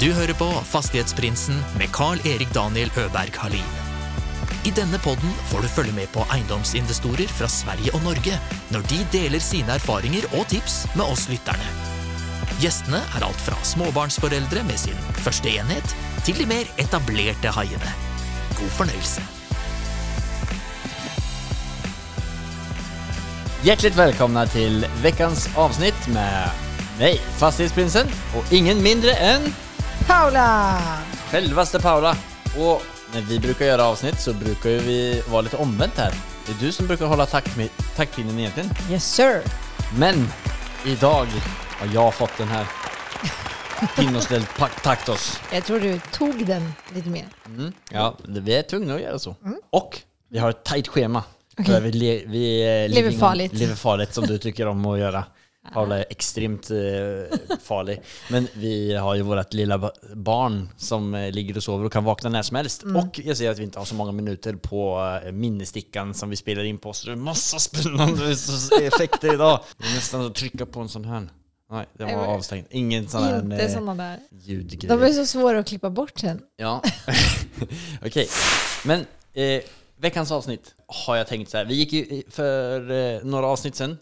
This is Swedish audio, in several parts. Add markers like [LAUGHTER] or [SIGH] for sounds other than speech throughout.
Du hører på Fastighetsprinsen med Carl-Erik Daniel Øberg Halin. I denne podden får du følge med på eiendomsinvestorer fra Sverige og Norge når de deler sine erfaringer og tips med oss lytterne. Gjestene er alt fra småbarnsforeldre med sin første enhet, til de mer etablerte haiene. God fornøyelse. Hjärtligt välkomna till veckans avsnitt med mig, Fastighetsprinsen, och ingen mindre än Paula! självaste Paula. Och när vi brukar göra avsnitt så brukar ju vi vara lite omvänt här. Det är du som brukar hålla takt med, taktpinnen egentligen. Yes sir! Men idag har jag fått den här ställt pa- taktos. Jag tror du tog den lite mer. Mm. Ja, det- vi är tvungna att göra så. Och vi har ett tajt schema. För vi, le, vi eh, Lever farligt. Lever farligt som du tycker om att göra. Paula är extremt eh, farlig. Men vi har ju vårt lilla ba- barn som eh, ligger och sover och kan vakna när som helst. Mm. Och jag ser att vi inte har så många minuter på eh, minnesstickan som vi spelar in på. Så det är massa spännande [LAUGHS] effekter idag. Det är nästan att trycka på en sån här. Nej, den var Nej, avstängd. Ingen sån här Inte eh, sådana där. ljudgrej. De är så svåra att klippa bort sen. Ja, [LAUGHS] okej. Men eh, veckans avsnitt har jag tänkt så här. Vi gick ju för eh, några avsnitt sen,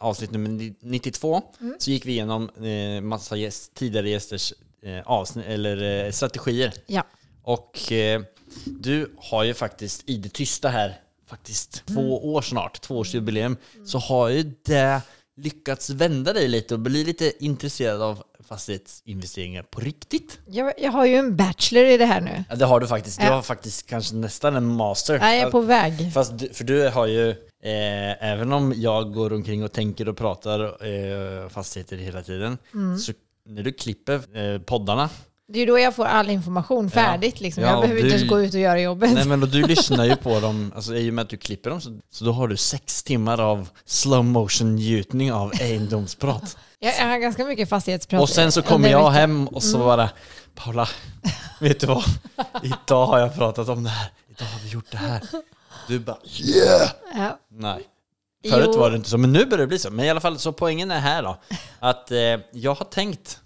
avsnitt nummer ni- 92, så gick vi igenom eh, massa gäst, tidigare gästers eh, avsnitt, eller eh, strategier. Ja. Och eh, du har ju faktiskt i det tysta här, faktiskt två år snart, tvåårsjubileum, så har ju det lyckats vända dig lite och bli lite intresserad av fastighetsinvesteringar på riktigt. Jag, jag har ju en bachelor i det här nu. Ja, det har du faktiskt. Du har faktiskt kanske nästan en master. Nej, jag är på väg. Fast du, för du har ju, eh, även om jag går omkring och tänker och pratar eh, fastigheter hela tiden, Mm. så när du klipper eh, poddarna, Det är ju då jag får all information färdigt liksom. Ja, jag behöver inte du- ens gå ut och göra jobbet. nej men du [LAUGHS] lyssnar ju på dem, alltså i och med att du klipper dem, så, så då har du sex timmar av slow motion njutning av egendomsprat. Jag, jag har ganska mycket fastighetsprat. och sen så kommer jag hem och så bara, Paula, vet du vad? Idag har jag pratat om det här, idag har vi gjort det här. Du bara, yeah! Ja. Nej. Förut Jo. var det inte så, men nu börjar det bli så. Men i alla fall, så poängen är här då, att eh, jag har tänkt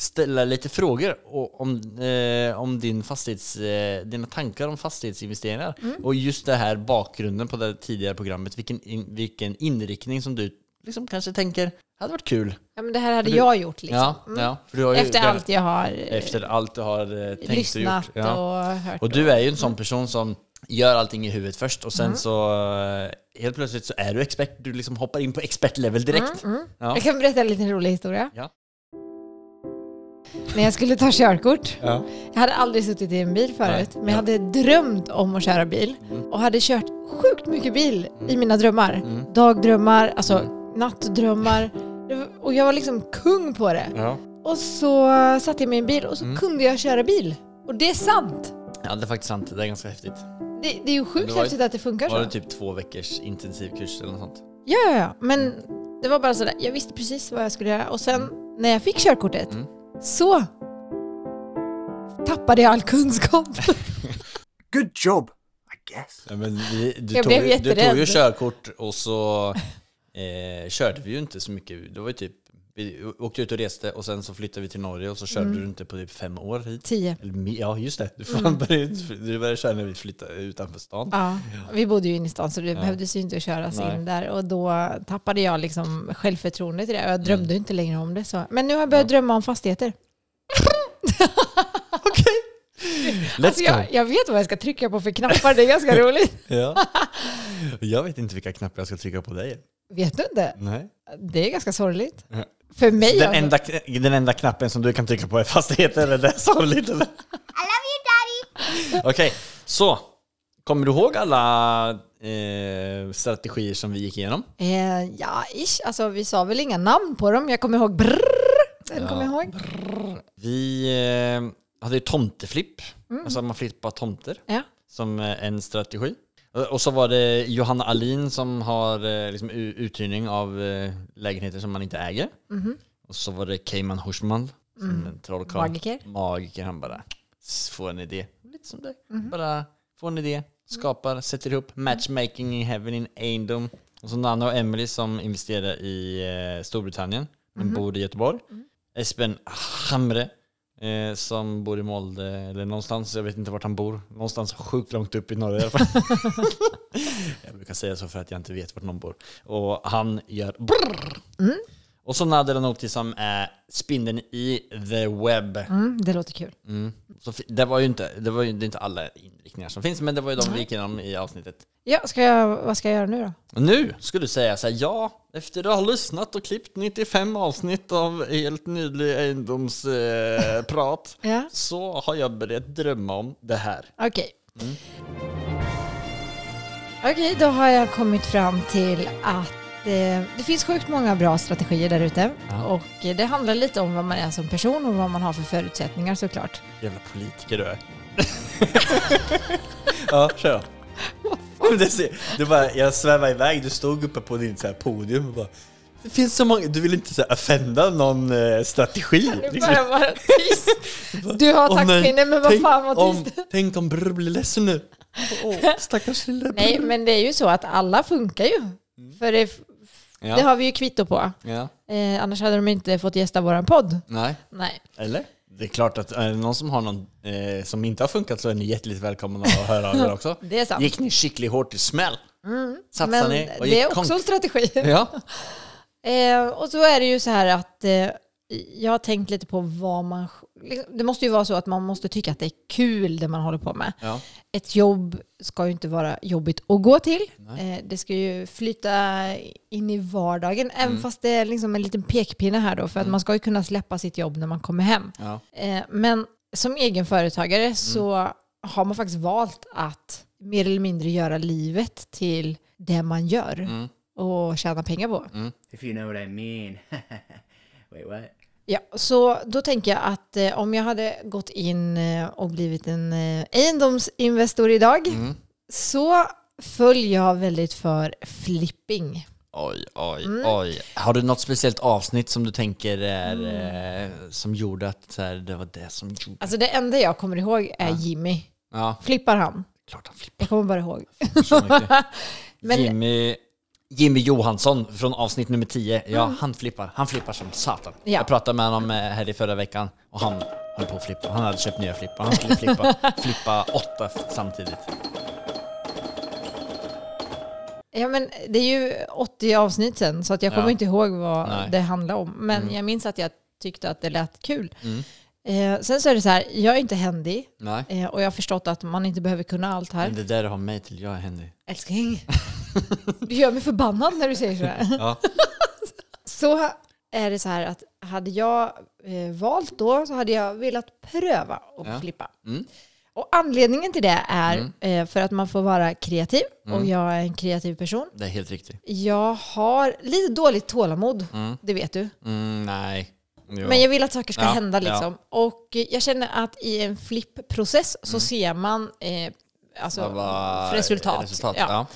ställa lite frågor om, eh, om din fastighets, eh, dina tankar om fastighetsinvesteringar. Och just det här bakgrunden på det tidigare programmet, vilken, in, vilken inriktning som du liksom kanske tänker hade varit kul. ja, men det här hade Du- jag gjort liksom. Ja, ja, du har ju, Efter allt jag har eh, efter allt du har eh, tänkt lyssnat och gjort. Ja. och hört. Och du är ju en sån person som gör allting i huvudet först och sen så eh, helt plötsligt så är du expert, du liksom hoppar in på expertlevel direkt. Ja. Jag kan berätta en liten rolig historia. Ja. När jag skulle ta körkort. Ja. Jag hade aldrig suttit i en bil förut, Nej. men jag hade drömt om att köra bil. Och hade kört sjukt mycket bil i mina drömmar. Mm. Dagdrömmar, alltså nattdrömmar. Det var- Och jag var liksom kung på det. Ja. Och så satte jag mig i en bil och så Mm. kunde jag köra bil. Och det är sant! ja, det är faktiskt sant. Det är ganska häftigt. Det, det är ju sjukt var häftigt att det funkar Var så. det typ två veckors intensivkurs eller något sånt? Ja, ja, ja. Men det var bara sådär, jag visste precis vad jag skulle göra. Och sen när jag fick körkortet Mm. Så tappade jag all kunskap. [LAUGHS] Good job, I guess. Ja, men vi, du, Jag tog, blev ju- du tog ju jätterädd. körkort och så eh, körde vi ju inte så mycket. Det var ju typ, vi åkte ut och reste och sen så flyttade vi till Norge och så körde du inte på typ fem år hit. Tio. Ja, just det. Du, fan började, du började köra när vi flyttade utanför stan. Ja, vi bodde ju inne i stan så det behövdes ju inte köras Nej. in där. Och då tappade jag liksom självförtroendet i det. Och jag drömde inte längre om det. Så. Men nu har jag börjat drömma om fastigheter. [LAUGHS] Let's Alltså jag, jag vet vad jag ska trycka på för knappar, det är ganska [LAUGHS] roligt. Ja. Jag vet inte vilka knappar jag ska trycka på dig. Vet du inte? Nej. Det är ganska sorgligt. Ja. För mig Den alltså. enda, den enda knappen som du kan trycka på är fastigheter, är det sorgligt eller? I love you daddy! Okej, så. Kommer du ihåg alla eh, strategier som vi gick igenom? Eh, ja, ish. Alltså vi sa väl inga namn på dem. Jag kommer ihåg brrrr. Den kommer jag ihåg. Vi eh, hade ju tomteflipp, alltså man flippar tomter Ja. som en strategi. Och- Och så var det Johanna Alin som har eh, liksom, uthyrning av eh, lägenheter som man inte äger. Och så var det Keyman Hushman som en trollkarl. Magiker. Magiker. Han bara får en idé. Lite som dig. Bara får en idé, skapar, sätter ihop matchmaking i heaven in egendom. Och så Nanna och Emily som investerar i eh, Storbritannien men bor i Göteborg. Espen Hamre Eh, som bor i Molde, eller någonstans, jag vet inte vart han bor. Någonstans sjukt långt upp i norr i alla fall. [LAUGHS] jag brukar säga så för att jag inte vet vart någon bor. Och han gör brrr. Och så Nader Noti som är spindeln i the web. Mm, det låter kul. Mm. Så det var ju inte, det var ju det inte alla inriktningar som finns, men det var ju de vi gick igenom i avsnittet. Ja, ska jag, vad ska jag göra nu då? Nu skulle du säga så här, ja, efter att ha lyssnat och klippt 95 avsnitt av helt nylig egendomsprat eh, [LAUGHS] Ja. så har jag börjat drömma om det här. Okej. Okej, då har jag kommit fram till att eh, det finns sjukt många bra strategier där ute. Ja. Och det handlar lite om vad man är som person och vad man har för förutsättningar såklart. Jävla politiker du är. [LAUGHS] ja, kör det, bara, jag svävar iväg, du stod uppe på din så här podium och bara det finns så många, du vill inte så här offenda någon eh, strategi. Nu liksom. bara vara tyst. [LAUGHS] Du har nej, taktpinne, men vad fan om, tyst. Tänk om Brr blir ledsen nu. Åh, stackars lilla [LAUGHS] Nej, Brr. men det är ju så att alla funkar ju. För det, Ja. det har vi ju kvitto på. ja. Eh, annars hade de inte fått gästa våran podd. Nej. Nej. Eller? Det är klart att är det någon som har någon eh, som inte har funkat så är ni hjärtligt välkomna att höra av er [LAUGHS] också. Det är sant. Gick ni skickligt hårt i smäll? Satsade Men ni? och det gick är också konk- en strategi. [LAUGHS] Ja. Eh, och så är det ju så här att eh, jag har tänkt lite på vad man... Liksom, det måste ju vara så att man måste tycka att det är kul det man håller på med. ja. Ett jobb ska ju inte vara jobbigt att gå till. Eh, det ska ju flyta in i vardagen, även Mm. fast det är liksom en liten pekpinne här då, för att man ska ju kunna släppa sitt jobb när man kommer hem. ja. Eh, men som egenföretagare Mm. så har man faktiskt valt att mer eller mindre göra livet till det man gör Mm. och tjäna pengar på. If you know what I mean. [LAUGHS] Wait, what? Ja, så då tänker jag att eh, om jag hade gått in eh, och blivit en eh, egendomsinvestor idag Mm. så följer jag väldigt för flipping. Oj, oj, Mm. oj. Har du något speciellt avsnitt som du tänker är, Mm. eh, som gjorde att så här, det var det som gjorde... Alltså det enda jag kommer ihåg är Jimmy. Ja, Flippar han? klart han flippar Jag kommer bara ihåg. så mycket. [LAUGHS] Men- Jimmy, Jimmy Johansson från avsnitt nummer 10. Ja, han flippar. Han flippar som satan. Mm. Ja. Jag pratade med honom eh, här i förra veckan och han höll på att flippa. Han hade köpt nya flippar. Han skulle flippa, [LAUGHS] flippa åtta samtidigt. Ja, men det är ju 80 avsnitt sen så att jag kommer Ja. inte ihåg vad Nej. det handlar om. Men jag minns att jag tyckte att det lät kul. Mm. Eh, sen så är det så här, jag är inte händig eh, och jag har förstått att man inte behöver kunna allt här. Men det där har mig till, jag är Henry. Älskling, [LAUGHS] du gör mig förbannad när du säger så här. Ja. Så är det så här att hade jag eh, valt då så hade jag velat pröva att Ja. flippa. Mm. Och anledningen till det är eh, för att man får vara kreativ Mm. och jag är en kreativ person. Det är helt riktigt. Jag har lite dåligt tålamod, Mm. det vet du. Mm, nej. Jo. Men jag vill att saker ska Ja, hända ja. liksom. Och eh, jag känner att i en flippprocess så Mm. ser man eh, alltså, Vad resultat. resultat. Ja. Ja.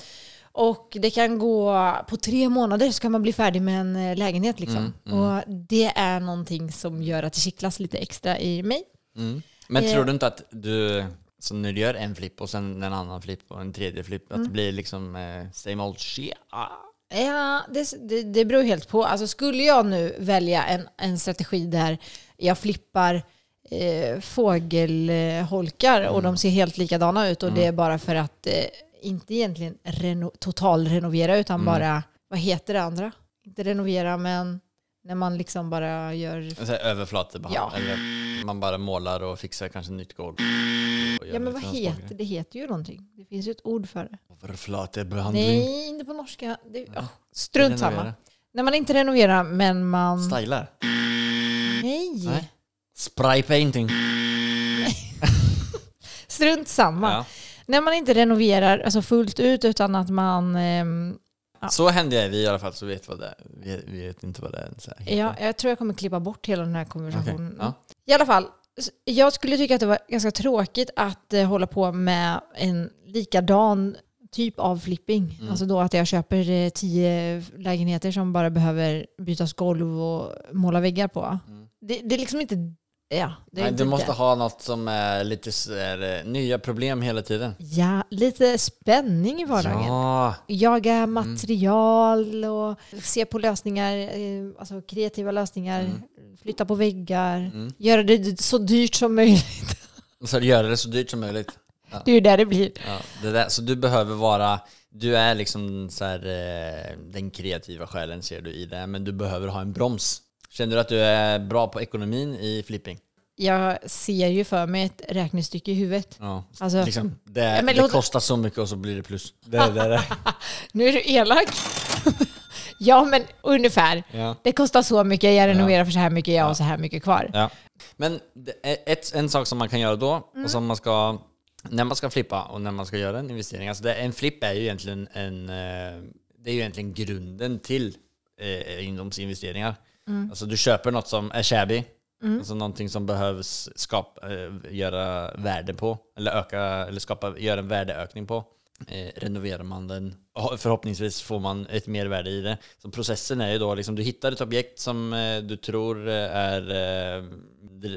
Och det kan gå på tre månader så kan man bli färdig med en eh, lägenhet. Liksom. Mm, Och det är någonting som gör att det kittlas lite extra i mig. Mm. Men Eh. tror du inte att du, så när du gör en flipp och sen en annan flipp och en tredje flipp, Mm. att det blir liksom eh, same old shit? Ah. Ja, det, det, det beror helt på. Alltså, skulle jag nu välja en, en strategi där jag flippar eh, fågelholkar och Mm. de ser helt likadana ut och det är bara för att eh, inte egentligen reno, totalrenovera utan Mm. bara, vad heter det andra? Inte renovera men när man liksom bara gör... Så här överflate bara. Ja. Eller man bara målar och fixar kanske nytt golv. Ja men vad heter smågrejer. det? heter ju någonting. Det finns ju ett ord för det. Överflatebehandling. Nej, inte på norska. Det, oh, strunt samma. Renovera. När man inte renoverar men man... Stylar? Nej. Nej. Spray painting. [LAUGHS] Strunt samma. Ja. När man inte renoverar alltså fullt ut utan att man... ehm, Ja. Så hände jag vi i alla fall, så vet vad det är. Vi, vi vet inte vad det är. Så här heter. ja, jag tror jag kommer klippa bort hela den här konversationen. Okej, ja. I alla fall, s- jag skulle tycka att det var ganska tråkigt att eh, hålla på med en likadan typ av flipping. Mm. Alltså då att jag köper eh, tio lägenheter som bara behöver bytas golv och måla väggar på. Det, det är liksom inte... Ja, är Mm. Nej, du måste det. ha något som är lite här, eh, nya problem hela tiden. Ja, lite spänning i vardagen. Ja, Jaga material och se på lösningar, eh, alltså kreativa lösningar. flytta på väggar, Mm. göra det så dyrt som möjligt. [LAUGHS] Så göra det så dyrt som möjligt. Det är ju där det blir. Ja, det där, så du behöver vara, du är liksom så här, eh, den kreativa själen ser du i det, men du behöver ha en broms. Känner du att du är bra på ekonomin i flipping? Jag ser ju för mig ett räknestycke i huvudet. Ja, Alltså- liksom, det, Ja, det låt- kostar så mycket och så blir det plus. Det, det, det. [LAUGHS] Nu är du elak. [LAUGHS] ja, men ungefär. Ja. Det kostar så mycket, jag renoverar för så här mycket, jag har så här mycket kvar. Ja. Men ett, en sak som man kan göra då, och som man ska, när man ska flippa och när man ska göra en investering, alltså det, en flipp är ju egentligen en, eh, det är ju egentligen grunden till eh, egendomsinvesteringar. Alltså du köper något som är shabby, alltså någonting som behövs skapa, eh, göra värde på, eller öka, eller skapa, göra en värdeökning på. Eh, renoverar man den, förhoppningsvis får man ett mer värde i det. Så processen är ju då liksom, du hittar ett objekt som eh, du tror eh, är eh,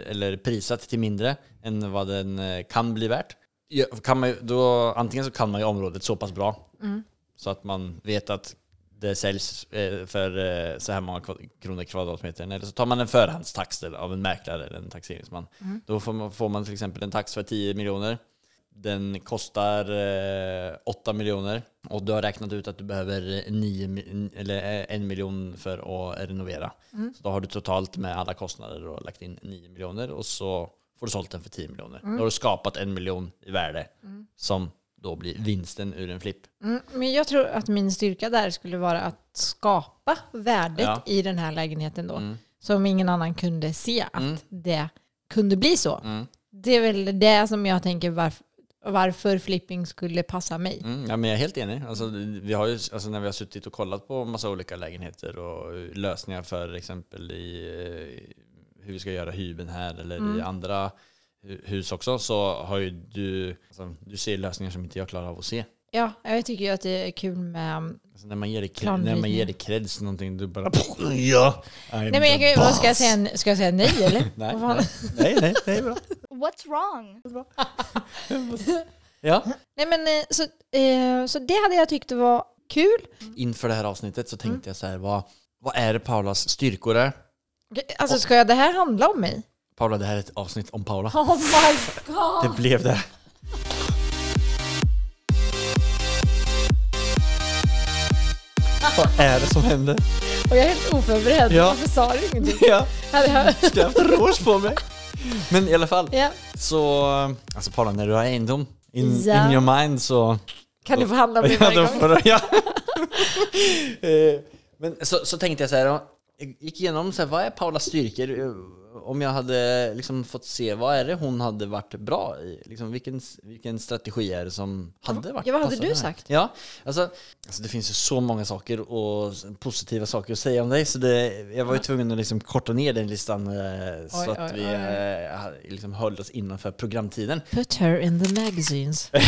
eller prisat till mindre än vad den eh, kan bli värt. Ja, Kan man, då, antingen så kan man ju området så pass bra så att man vet att det säljs eh, för eh, så här många kronor kvadratmetern. Eller så tar man en förhandstax av en mäklare eller en taxeringsman. Då får man, får man till exempel en tax för 10 miljoner. Den kostar eh, 8 miljoner och du har räknat ut att du behöver 9, mi- eller eh, en miljon för att renovera. Så då har du totalt med alla kostnader och lagt in 9 miljoner och så får du sålt den för 10 miljoner. Då har du skapat en miljon i värde som då blir vinsten ur en flipp. Mm, men jag tror att min styrka där skulle vara att skapa värdet Ja. i den här lägenheten då. Mm. Som ingen annan kunde se att Mm. det kunde bli så. Mm. Det är väl det som jag tänker varf- varför flipping skulle passa mig. Mm, ja, men jag är helt enig. Alltså, vi har ju, alltså, när vi har suttit och kollat på massa olika lägenheter och lösningar för exempel i eh, hur vi ska göra hyben här eller i andra hu- hus också så har ju du, alltså, du ser lösningar som inte jag klarar av att se. Ja, jag tycker ju att det är kul med... Alltså, när man ger Planritning. när man ger dig creds någonting, du bara ja, I'm Nej men jag kan, vad ska jag boss." säga? Ska jag säga nej eller? [LAUGHS] Nej, nej, nej, nej, det är bra. What's wrong? Ja. Nej men eh, så, eh, så det hade jag tyckt var kul. Inför det här avsnittet så tänkte jag så här, vad, vad är det Paulas styrkor är? Alltså ska det här handla om mig? Paula, det här är ett avsnitt om Paula. Oh my god! Det blev det. Vad är det som händer? Och jag är helt oförberedd. Ja. Varför sa du ingenting? Ja, Hade jag... haft rouge på mig. Men i alla fall, ja. så... Alltså Paula, när du har egendom in, Ja. in your mind så... Kan du få handla om mig varje gång? får ja. [LAUGHS] Eh, Men så, så tänkte jag så här, jag gick igenom så här, vad är Paulas styrkor? Om jag hade liksom fått se, vad är det hon hade varit bra i? Liksom, vilken, vilken strategi är det som hade varit Ja, vad hade du här? sagt? Ja, alltså, alltså det finns ju så många saker och positiva saker att säga om dig så det, jag var ju tvungen att liksom korta ner den listan eh, så Oj, att oj, vi oj. eh, liksom höll oss innanför programtiden. Put her in the magazines. [LAUGHS] [LAUGHS]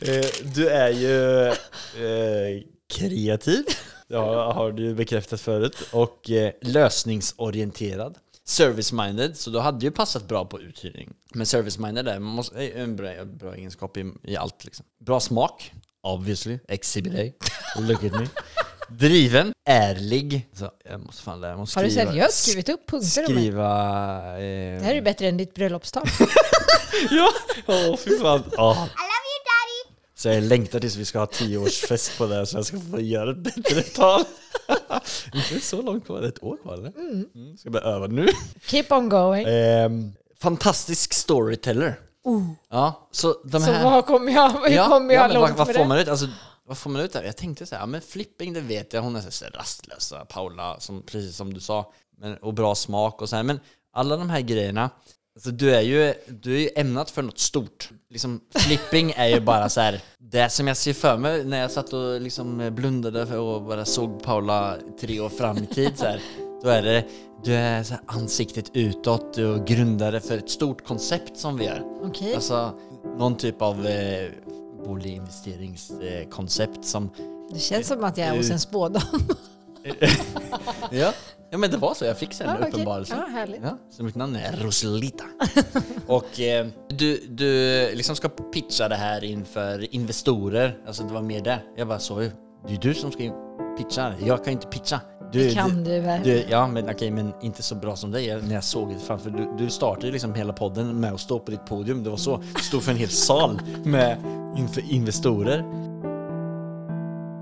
Eh, Du är ju eh, kreativ, det har, du bekräftat förut, och eh, lösningsorienterad. Service-minded, så du hade ju passat bra på uthyrning. Men service-minded är, man måste, är en bra, bra egenskap i, i allt. Liksom. Bra smak, obviously, exhibit A, [LAUGHS] look at me. Driven, ärlig. Så jag måste fan lära mig att Har du seriöst skrivit upp punkter? Skriva... Eh, Det här är ju bättre än ditt bröllopstal. [LAUGHS] Ja, åh fy fan. Daddy! Så jag längtar tills vi ska ha tioårsfest på det här så jag ska få göra ett bättre tal. [LAUGHS] Inte så långt kvar, ett år kvar eller? Mm. Ska börja öva nu. Keep on going. Ehm, fantastisk storyteller. Ja, så de Så här... vad kommer jag, hur kommer jag men långt vad, vad med får det? man ut? Alltså, vad får man ut där? Jag tänkte så här, ja, men flipping det vet jag, hon är så här rastlösa, Paula, som, precis som du sa. Men, och bra smak och så här. Men alla de här grejerna, alltså, du, är ju, du är ju ämnat för något stort. Liksom, flipping är ju bara så här, det som jag ser för mig när jag satt och liksom blundade och bara såg Paula tre år fram i tid så här, då är det du är så här ansiktet utåt och grundare för ett stort koncept som vi är. Okej. Alltså någon typ av eh, boliginvesteringskoncept som... Det känns som att jag är hos en spådam. [LAUGHS] Ja. [LAUGHS] ja, men det var så. Jag fick sen ja, okej. uppenbarelse. Härligt. Ja, så mitt namn är Roselita. [LAUGHS] och eh, du, du liksom ska pitcha det här inför investorer. Alltså det var mer det. Jag bara så ju. Det är du som ska pitchar. Jag kan inte pitcha. Du, Det kan du du, ja, men okej, men inte så bra som dig när jag såg det framför. Du, du startade liksom hela podden med att stå på ditt podium. Det var så. Du stod för en hel sal med inför investorer.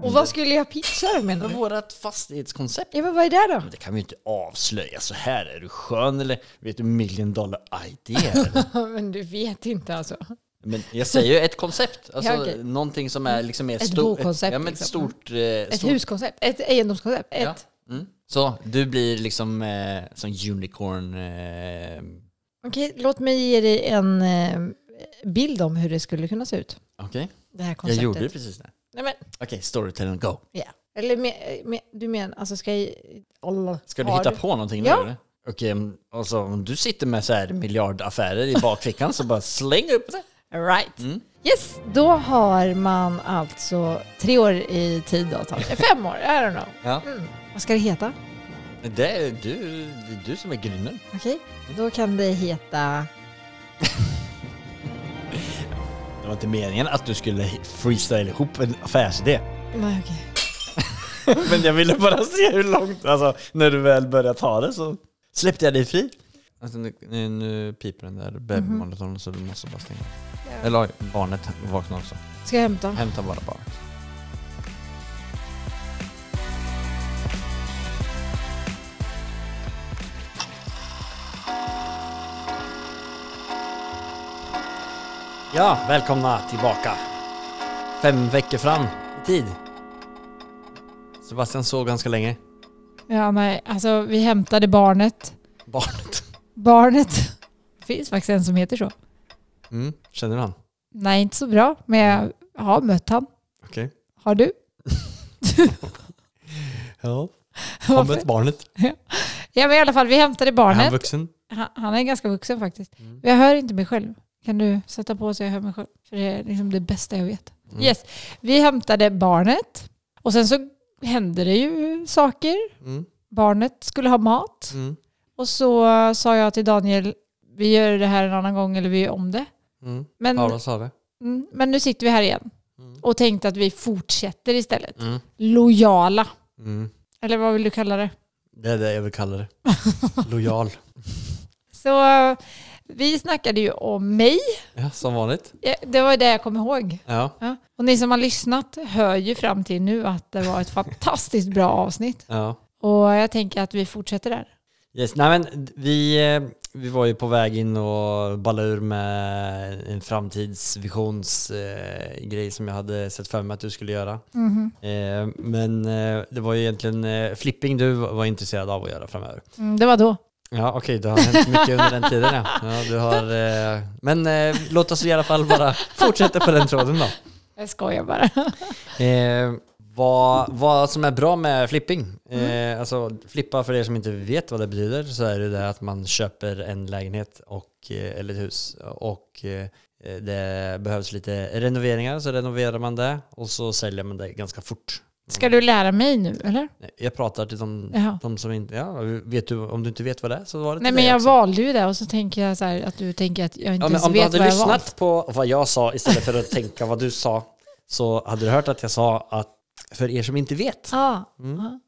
Och vad skulle jag pitcha då menar Men du? vårat fastighetskoncept. Ja men vad är det då? Men det kan vi ju inte avslöja så här. Är du skön eller vet du million dollar idea? [LAUGHS] men du vet inte alltså. Men jag säger ju ett koncept. Alltså Ja, okej. någonting som är liksom mer Ett stort. bokoncept, Ja men ett liksom. stort... Eh, Ett stort huskoncept, ett egendomskoncept, ett. Ja. Mm. Så du blir liksom eh, som unicorn. Eh, Okej, låt mig ge dig en eh, bild om hur det skulle kunna se ut. Okej, Det här jag konceptet. gjorde det precis det. Nej, men, Okej, storytelling go. ja. Eller med, med, du menar, alltså ska jag... Alla, Ska du har hitta på någonting nu Ja. eller? Okej, om- alltså om du sitter med så här miljardaffärer i bakfickan så bara släng upp det. Right. Mm. Yes, då har man alltså tre år i tid ta [LAUGHS] Fem år, I don't know. Ja. Mm. Vad ska det heta? Det är du, det är du som är gründern. Okej, då kan det heta... Det var inte meningen att du skulle freestyla ihop en affärsidé. Nej, okej. [LAUGHS] Men jag ville bara se hur långt, alltså när du väl började ta det så släppte jag dig fri. Alltså, nu, nu, nu piper den där babymonitoren så du måste bara stänga. Eller oj, barnet vaknar också. Ska jag hämta? Hämta bara barnet. Ja, välkomna tillbaka. Fem veckor fram i tid. Sebastian sov ganska länge. Ja, nej, alltså vi hämtade barnet. Barnet. Barnet. Det finns faktiskt en som heter så. Mm, känner du han? Nej, inte så bra, men jag har mött han. Okej. Har du? [LAUGHS] Ja, har Varför? mött barnet. Ja, men i alla fall, vi hämtade Är barnet. han vuxen? Han, han är ganska vuxen faktiskt. Mm. Jag hör inte mig själv. Kan du sätta på så jag hör mig själv? För det är liksom det bästa jag vet. Mm. Yes, vi hämtade barnet. Och sen så hände det ju saker. Mm. Barnet skulle ha mat. Mm. Och så sa jag till Daniel, vi gör det här en annan gång eller vi gör om det. Mm. Men, Paula sa det. mm, men nu sitter vi här igen. Mm. Och tänkte att vi fortsätter istället. Mm. Lojala. Mm. Eller vad vill du kalla det? Det är det jag vill kalla det. [LAUGHS] Lojal. Så vi snackade ju om mig. Ja, som vanligt. Ja, Det var det jag kom ihåg. Ja. Ja. Och ni som har lyssnat hör ju fram till nu att det var ett fantastiskt bra avsnitt. ja. Och jag tänker att vi fortsätter där. Yes. Nej, men vi, eh, vi var ju på väg in och balla ur med en framtidsvisionsgrej eh, som jag hade sett för mig att du skulle göra. Eh, men eh, det var ju egentligen eh, flipping du var intresserad av att göra framöver. Mm, det var då. Ja, okej, det har hänt mycket under den tiden ja. ja du har, eh, men eh, låt oss i alla fall bara fortsätta på den tråden då. Jag skojar bara. Eh, vad, vad som är bra med flipping, eh, alltså flippa för er som inte vet vad det betyder så är det det att man köper en lägenhet och, eh, eller ett hus och eh, det behövs lite renoveringar så renoverar man det och så säljer man det ganska fort. Ska du lära mig nu eller? Jag pratar till de, Jaha. de som inte, ja, vet du, om du inte vet vad det är så var det till Nej men dig jag också. valde ju det och så tänker jag så här att du tänker att jag inte Ja, men ens om du vet hade vad jag lyssnat valt. på vad jag sa istället för att tänka vad du sa så hade du hört att jag sa att för er som inte vet. Ah. Mm. ah.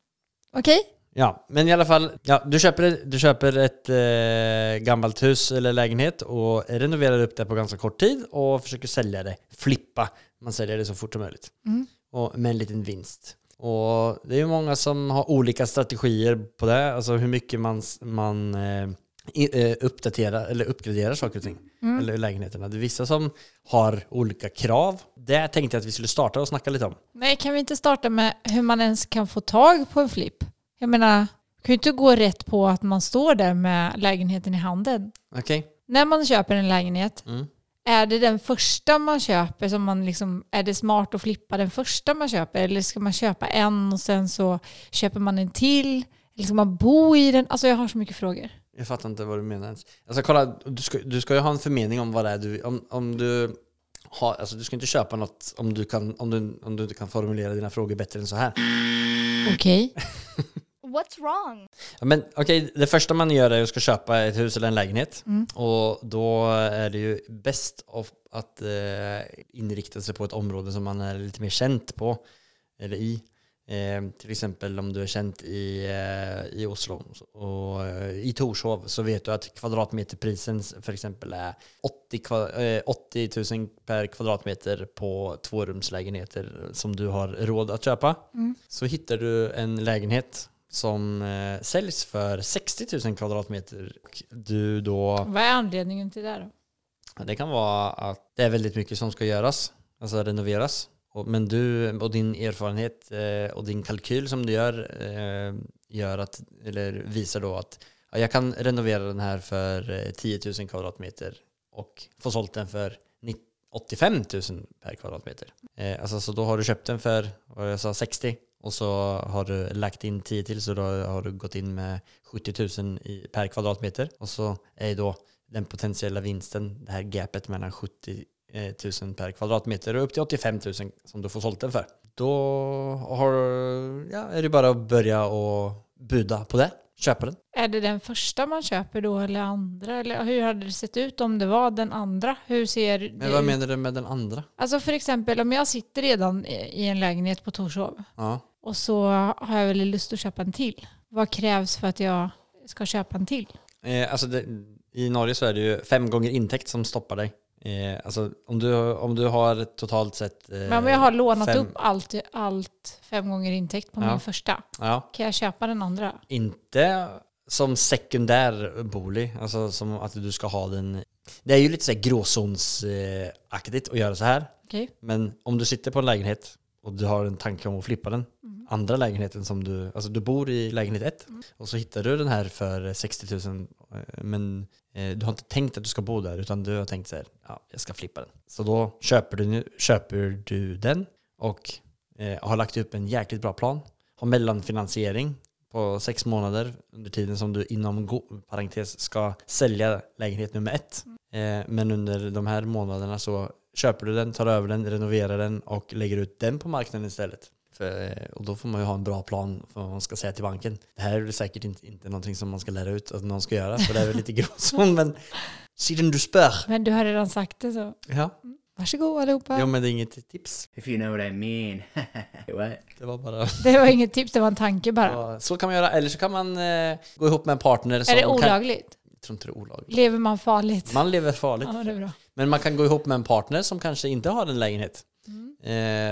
Okej. Ja, men i alla fall, ja, du, köper, du köper ett eh, gammalt hus eller lägenhet och renoverar upp det på ganska kort tid och försöker sälja det, flippa. Man säljer det så fort som möjligt. Mm. Och med en liten vinst. Och det är ju många som har olika strategier på det, alltså hur mycket man, man eh, eh, uppdaterar eller uppgraderar saker och ting. Mm. Eller lägenheterna. Det är vissa som har olika krav. Det tänkte jag att vi skulle starta och snacka lite om. Nej, kan vi inte starta med hur man ens kan få tag på en flipp? Jag menar, det kan ju inte gå rätt på att man står där med lägenheten i handen. Okej? När man köper en lägenhet, Mm. Är det den första man köper som man liksom, är det smart att flippa den första man köper? Eller ska man köpa en och sen så köper man en till? Eller ska man bo i den? Alltså jag har så mycket frågor. Jag fattar inte vad du menar ens. Alltså kolla, du ska, du ska ju ha en förmening om vad det är du... Om, om du har, alltså du ska inte köpa något om du, kan, om, du, om du inte kan formulera dina frågor bättre än så här. Okej. [LAUGHS] What's wrong? Men okej, det första man gör är att ska köpa ett hus eller en lägenhet. Och då är det ju bäst att eh, inrikta sig på ett område som man är lite mer känt på, eller i. Eh, till exempel om du är känt i, eh, i Oslo och eh, i Torshov så vet du att kvadratmeterprisen för exempel är 80, kva, eh, 80 000 per kvadratmeter på tvårumslägenheter som du har råd att köpa. Så hittar du en lägenhet som eh, säljs för 60 000 kvadratmeter. Och du då Vad är anledningen till det då? Det kan vara att det är väldigt mycket som ska göras, alltså renoveras. Och, men du och din erfarenhet eh, och din kalkyl som du gör, eh, gör att, eller visar då att ja, jag kan renovera den här för eh, 10 000 kvadratmeter och få sålt den för 90 85 000 per kvadratmeter. Eh, alltså, så då har du köpt den för, vad jag sa, 60 och så har du lagt in 10 till så då har du gått in med 70 000 i, per kvadratmeter och så är då den potentiella vinsten, det här gapet mellan 70 000 per kvadratmeter och upp till 85 000 som du får sålt den för. Då har, ja, är det bara att börja och buda på det, köpa den. Är det den första man köper då eller andra? Eller hur hade det sett ut om det var den andra? Hur ser det Men vad ut? menar du med den andra? Alltså för exempel om jag sitter redan i en lägenhet på Torshov Ja. och så har jag väldigt lust att köpa en till. Vad krävs för att jag ska köpa en till? Eh, alltså det, I Norge så är det ju fem gånger intäkt som stoppar dig. Eh, alltså om du, om du har totalt sett... Eh, Men om jag har lånat fem- upp allt, allt fem gånger intäkt på Ja. min första, Ja, kan jag köpa den andra? inte som sekundär bolig, alltså som att du ska ha den... Det är ju lite så här gråzonsaktigt att göra så här. Okej. Men om du sitter på en lägenhet och du har en tanke om att flippa den, andra lägenheten som du, alltså du bor i lägenhet ett och så hittar du den här för 60 000 eh, men eh, du har inte tänkt att du ska bo där utan du har tänkt så här, ja, jag ska flippa den. Så då köper du, köper du den och eh, har lagt upp en jäkligt bra plan, har mellanfinansiering på sex månader under tiden som du inom parentes ska sälja lägenhet nummer ett. Eh, men under de här månaderna så köper du den, tar över den, renoverar den och lägger ut den på marknaden istället. För, och då får man ju ha en bra plan för vad man ska säga till banken. Det här är säkert inte, inte någonting som man ska lära ut att någon ska göra, för det är väl lite [LAUGHS] gråzon, men siden du spör. Men du har redan sagt det så. Ja, Varsågod allihopa. jo, men det är inget tips. If you know what I mean. [LAUGHS] what? Det var bara... Det var inget tips, det var en tanke bara. Ja, Så kan man göra, eller så kan man eh, gå ihop med en partner som är det kan... olagligt? Jag tror inte det är olagligt. Lever man farligt? Man lever farligt. Ja, det är bra. Men man kan gå ihop med en partner som kanske inte har en lägenhet. Mm.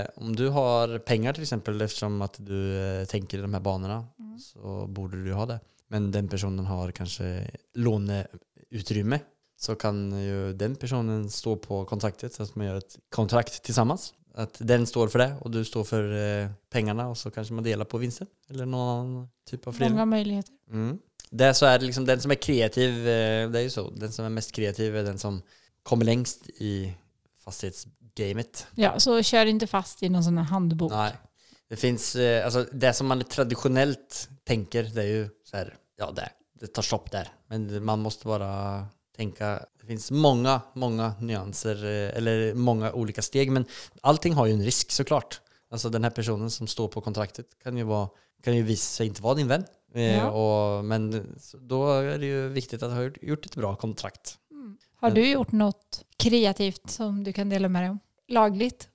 Eh, om du har pengar till exempel eftersom att du eh, tänker i de här banorna Mm. så borde du ha det. Men den personen har kanske låneutrymme så kan ju den personen stå på kontraktet så att man gör ett kontrakt tillsammans. Att den står för det och du står för eh, pengarna och så kanske man delar på vinsten. Eller någon typ av Många fördelning. möjligheter. Mm. Det så är liksom den som är kreativ, eh, det är ju så. Den som är mest kreativ är den som kommer längst i fastighetsgamet. Ja, så kör inte fast i någon sån här handbok. Nej. Det finns, eh, alltså det som man traditionellt tänker, det är ju så här, ja det, det tar stopp där. Men man måste bara tänka, det finns många, många nyanser, eh, eller många olika steg, men allting har ju en risk såklart. Alltså den här personen som står på kontraktet kan ju, vara, kan ju visa sig inte vara din vän. Eh, Ja. och, men då är det ju viktigt att ha gjort- ett bra kontrakt. Har du gjort något kreativt som du kan dela med dig om? Lagligt?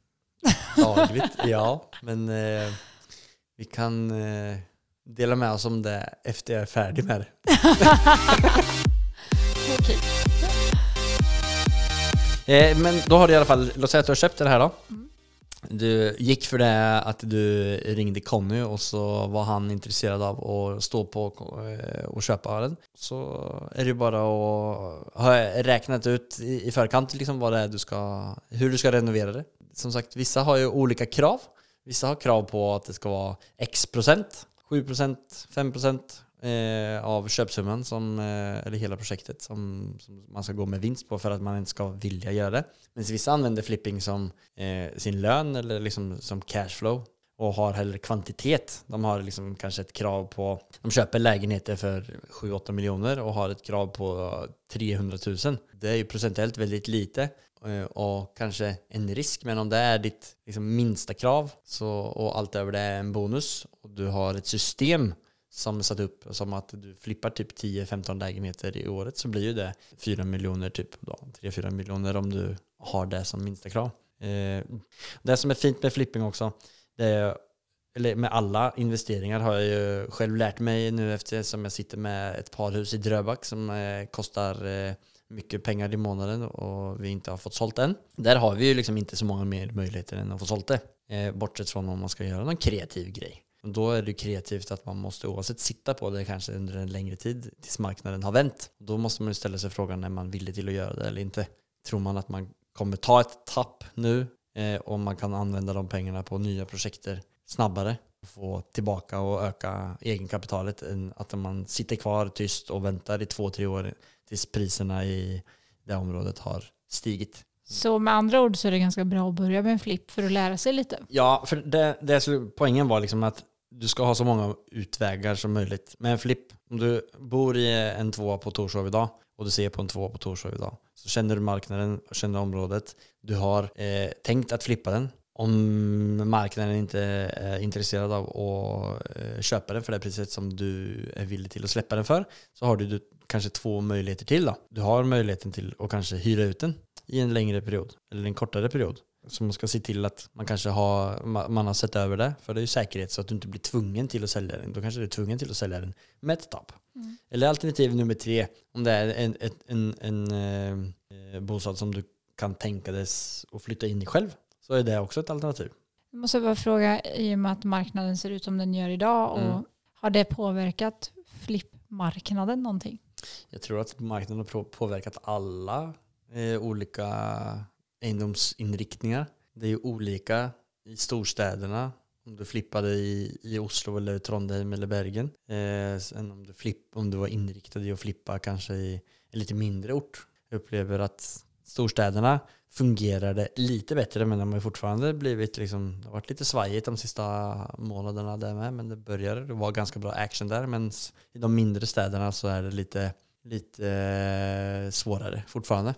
Lagligt, ja. Men eh, vi kan eh, dela med oss om det efter jag är färdig med det. [LAUGHS] Okej. Eh, men då har du i alla fall, låt säga att du har köpt det här då. Du gick för det att du ringde Conny och så var han intresserad av att stå på eh, och köpa den. Så är det ju bara att ha räknat ut i i förkant liksom vad det är du ska, hur du ska renovera det. Som sagt, vissa har ju olika krav. Vissa har krav på att det ska vara X procent, 7 procent, 5 procent eh, av köpsumman, som, eh, eller hela projektet, som, som man ska gå med vinst på för att man inte ska vilja göra det. Men vissa använder flipping som eh, sin lön eller liksom som cashflow och har hellre kvantitet. De har liksom kanske ett krav på, de köper lägenheter för 7-8 miljoner och har ett krav på 300 000. Det är ju procentuellt väldigt lite eh, och kanske en risk. Men om det är ditt liksom, minsta krav så, och allt över det är en bonus och du har ett system som satt upp som att du flippar typ 10-15 lägenheter i året så blir ju det 4 miljoner typ då. 3-4 miljoner om du har det som minsta krav. Eh, det som är fint med flipping också det är eller med alla investeringar har jag ju själv lärt mig nu eftersom jag sitter med ett par hus i Dröbak som eh, kostar eh, mycket pengar i månaden och vi inte har fått sålt än. Där har vi ju liksom inte så många mer möjligheter än att få sålt det. Eh, bortsett från om man ska göra någon kreativ grej. Då är det kreativt att man måste oavsett sitta på det kanske under en längre tid tills marknaden har vänt. Då måste man ju ställa sig frågan är man villig till att göra det eller inte. Tror man att man kommer ta ett tapp nu eh, och man kan använda de pengarna på nya projekter snabbare och få tillbaka och öka egenkapitalet än att man sitter kvar tyst och väntar i två, tre år tills priserna i det området har stigit. Så med andra ord så är det ganska bra att börja med en flipp för att lära sig lite. Ja, för det, det poängen var liksom att du ska ha så många utvägar som möjligt. Med en flipp, om du bor i en tvåa på Torshov idag och du ser på en tvåa på Torshov idag så känner du marknaden och känner området. Du har eh, tänkt att flippa den. Om marknaden inte är intresserad av att eh, köpa den för det priset som du är villig till att släppa den för så har du, du kanske två möjligheter till. Då. Du har möjligheten till att kanske hyra ut den i en längre period eller en kortare period. Så man ska se till att man kanske har, ma- man har sett över det. För det är ju säkerhet så att du inte blir tvungen till att sälja den. Då kanske du är tvungen till att sälja den med ett tapp. Eller alternativ nummer tre, om det är en, ett, en, en eh, bostad som du kan tänka dig att flytta in i själv. Så är det också ett alternativ. Jag måste bara fråga, i och med att marknaden ser ut som den gör idag, och Mm. har det påverkat flippmarknaden någonting? Jag tror att marknaden har på- påverkat alla eh, olika egendomsinriktningar. Det är ju olika i storstäderna. Om du flippade i, i Oslo eller Trondheim eller Bergen. Eh, sen om du, flipp, om du var inriktad i att flippa kanske i en lite mindre ort. Jag upplever att storstäderna fungerade lite bättre men de har fortfarande blivit liksom, det har varit lite svajigt de sista månaderna där med men det började, det var ganska bra action där men i de mindre städerna så är det lite, lite eh, svårare fortfarande.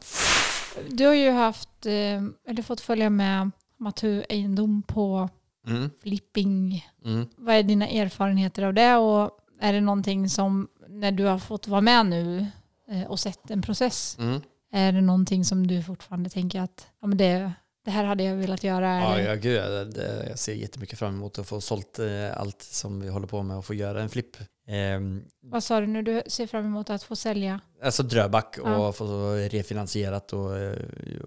Du har ju haft, eh, eller fått följa med Matu Egendom på Mm, flipping. mm. Vad är dina erfarenheter av det och är det någonting som, när du har fått vara med nu eh, och sett en process, Mm. är det någonting som du fortfarande tänker att ja, men det, det här hade jag velat göra? Ja, ja, gud, jag, jag ser jättemycket fram emot att få sålt eh, allt som vi håller på med och få göra en flipp. Ehm, Vad sa du nu? Du ser fram emot att få sälja? Alltså Dröback och Ja. få refinansierat och eh,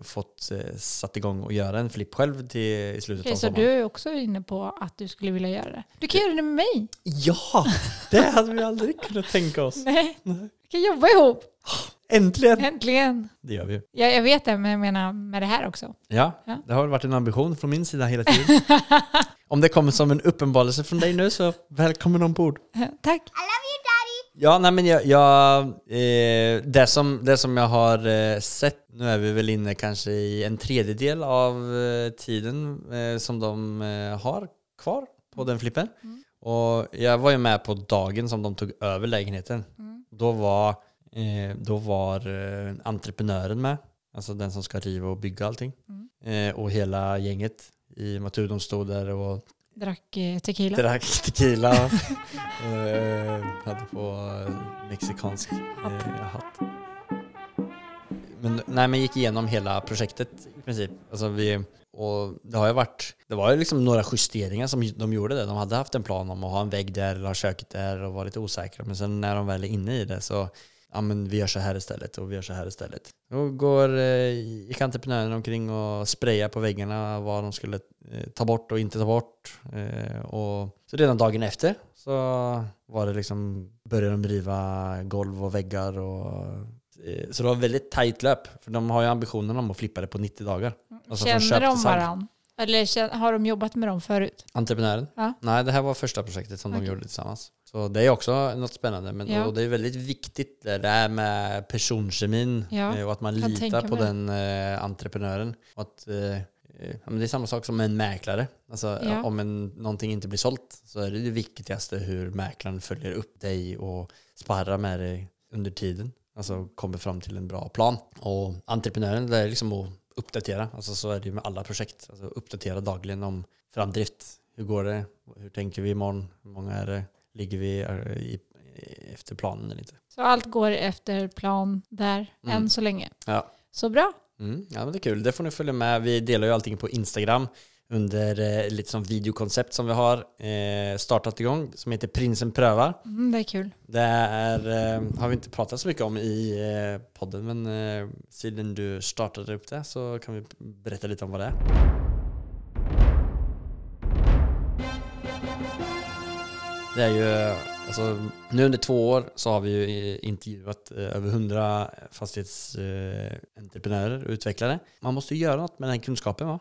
fått eh, satt igång och göra en flipp själv till i slutet Okej, av så sommaren. du är också inne på att du skulle vilja göra det? Du kan göra det med mig. Ja, det hade vi aldrig kunnat tänka oss. Nej. Vi kan jobba ihop. Äntligen! Äntligen. Det gör vi ju. Ja, jag vet det, men jag menar med det här också. Ja, Ja. det har varit en ambition från min sida hela tiden. [LAUGHS] Om det kommer som en uppenbarelse från dig nu så välkommen ombord. [LAUGHS] Tack. Ja, nej men jag, jag eh, det, som, det som jag har eh, sett, nu är vi väl inne kanske i en tredjedel av eh, tiden eh, som de eh, har kvar på den flippen. Och jag var ju med på dagen som de tog över lägenheten. Då var, eh, då var eh, entreprenören med, alltså den som ska riva och bygga allting. Eh, och hela gänget i att de stod där och Drack eh, tequila. Drack [LAUGHS] tequila. [LAUGHS] eh, hade på eh, mexikansk eh, hatt. Men, nej, men gick igenom hela projektet i princip. Alltså vi, och det har ju varit, det var ju liksom några justeringar som de gjorde det. De hade haft en plan om att ha en vägg där eller ha köket där och var lite osäkra. Men sen när de väl är inne i det så, ja men vi gör så här istället och vi gör så här istället. Då går, eh, gick entreprenören omkring och sprayade på väggarna vad de skulle eh, ta bort och inte ta bort. Eh, och så redan dagen efter så var det liksom, började de riva golv och väggar och eh, så det var väldigt tajt löp. För de har ju ambitionen om att flippa det på 90 dagar. Alltså Känner de varandra? Eller har de jobbat med dem förut? Entreprenören? Ja. Nej, det här var första projektet som de Okej. gjorde tillsammans. Så det är också något spännande. Men, Ja. och det är väldigt viktigt det där med personkemin Ja, eh, och att man litar på den eh, entreprenören. Och att, eh, det är samma sak som en mäklare. Alltså, Ja. Om en, någonting inte blir sålt så är det det viktigaste hur mäklaren följer upp dig och sparrar med dig under tiden. Alltså kommer fram till en bra plan. Och entreprenören, det är liksom att uppdatera. Alltså så är det ju med alla projekt. Alltså uppdatera dagligen om framdrift. Hur går det? Hur tänker vi imorgon? Hur många är det? Ligger vi eh, i, efter planen eller inte? Så allt går efter plan där, Mm. än så länge. Ja. Så bra. Mm, ja, men det är kul. Det får ni följa med. Vi delar ju allting på Instagram. under eh, lite som videokoncept som vi har eh, startat igång som heter Prinsen prövar. Mm, det är kul. Det är, eh, har vi inte pratat så mycket om i eh, podden men eh, sedan du startade upp det så kan vi berätta lite om vad det är. Det är ju, alltså, nu under två år så har vi ju eh, intervjuat eh, över hundra fastighetsentreprenörer och utvecklare. Man måste ju göra något med den kunskapen va?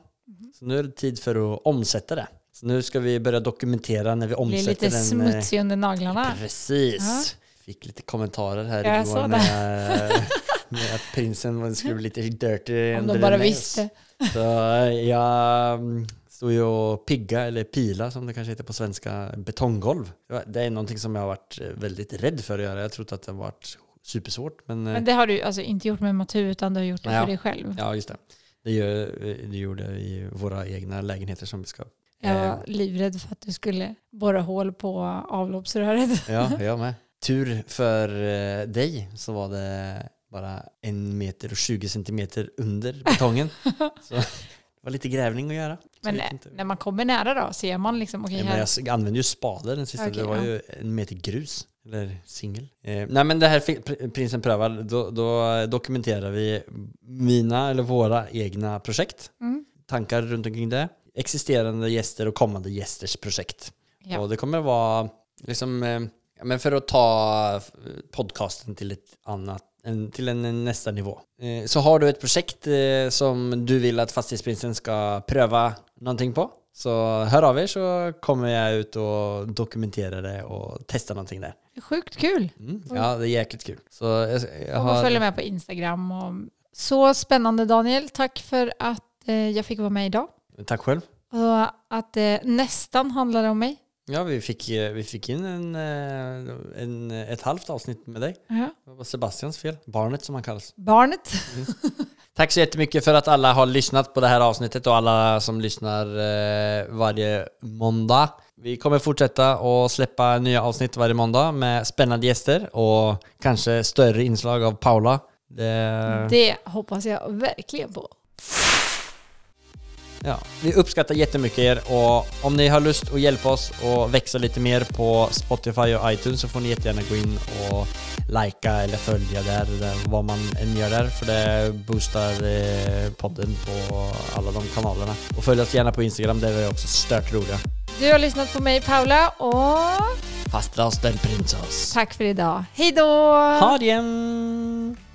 Så nu är det tid för att omsätta det. Så nu ska vi börja dokumentera när vi omsätter lite den. eh, smutsig under naglarna. Precis. Ja. Fick lite kommentarer här Jag igår med, [LAUGHS] med att prinsen skulle bli lite dirty Om de bara visste. Så jag mm, stod ju och pigga, eller pila som det kanske heter på svenska, betonggolv. Det är någonting som jag har varit eh, väldigt rädd för att göra. Jag trodde att det varit supersvårt. Men, eh, Men det har du alltså inte gjort med Matu utan du har gjort det Ja. för dig själv. ja, just det. Det, gör, det gjorde jag i våra egna lägenheter som vi ska... Jag eh, var livrädd för att du skulle borra hål på avloppsröret. [LAUGHS] Ja, [LAUGHS] jag med. Tur för eh, dig så var det bara en meter och 20 centimeter under betongen. [LAUGHS] så var lite grävning att göra. Men när man kommer nära då, ser man liksom, okej Ja, här. jag använde ju spaden den sista, Okej, det var ja. ju en meter grus. Eller singel. Eh, nej men det här Prinsen prövar, då, då dokumenterar vi mina eller våra egna projekt. Mm. Tankar runt omkring det. Existerande gäster och kommande gästers projekt. Ja. Och det kommer vara liksom, eh, men för att ta podcasten till ett annat, en, till en nästa nivå. Eh, så har du ett projekt eh, som du vill att Fastighetsprinsen ska pröva någonting på, så hör av er så kommer jag ut och dokumentera det och testa någonting där. Sjukt kul. Mm. Ja, det är jäkligt kul. Så jag, jag har... följer med på Instagram. Och... Så spännande Daniel. Tack för att eh, jag fick vara med idag. Tack själv. Och att det nästan handlade om mig. Ja, vi fick, eh, vi fick in en, eh, en, ett halvt avsnitt med dig. Ja. Det var Sebastians fel. Barnet som han kallas. Barnet. [LAUGHS] Tack så jättemycket för att alla har lyssnat på det här avsnittet och alla som lyssnar eh, varje måndag. Vi kommer fortsätta att släppa nya avsnitt varje måndag med spännande gäster och kanske större inslag av Paula. Det, Det hoppas jag verkligen på. Ja, vi uppskattar jättemycket er och om ni har lust att hjälpa oss att växa lite mer på Spotify och iTunes så får ni jättegärna gå in och likea eller följa där, där vad man än gör där för det boostar eh, podden på alla de kanalerna. Och följ oss gärna på Instagram, där är vi också stört roliga. Du har lyssnat på mig Paula och Fastras den prinsess. tack för idag. Hej då! Ha det!